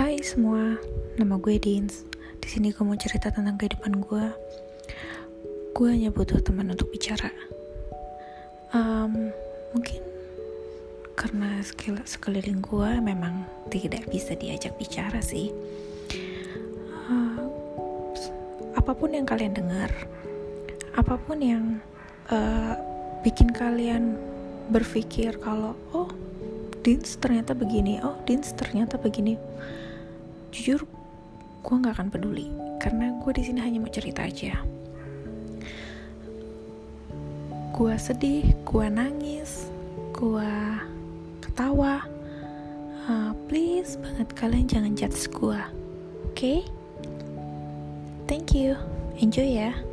Hai semua, nama gue Dins. Di sini gue mau cerita tentang kehidupan gue. Gue hanya butuh teman untuk bicara. Um, mungkin karena sekeliling gue memang tidak bisa diajak bicara sih. Uh, apa pun yang kalian dengar, apa pun yang uh, bikin kalian berpikir kalau oh Dins ternyata begini oh Dins ternyata begini jujur gue nggak akan peduli karena gue di sini hanya mau cerita aja. Gue sedih gue nangis gue ketawa. Uh, please banget kalian jangan judge gue oke? Okay? thank you. Enjoy ya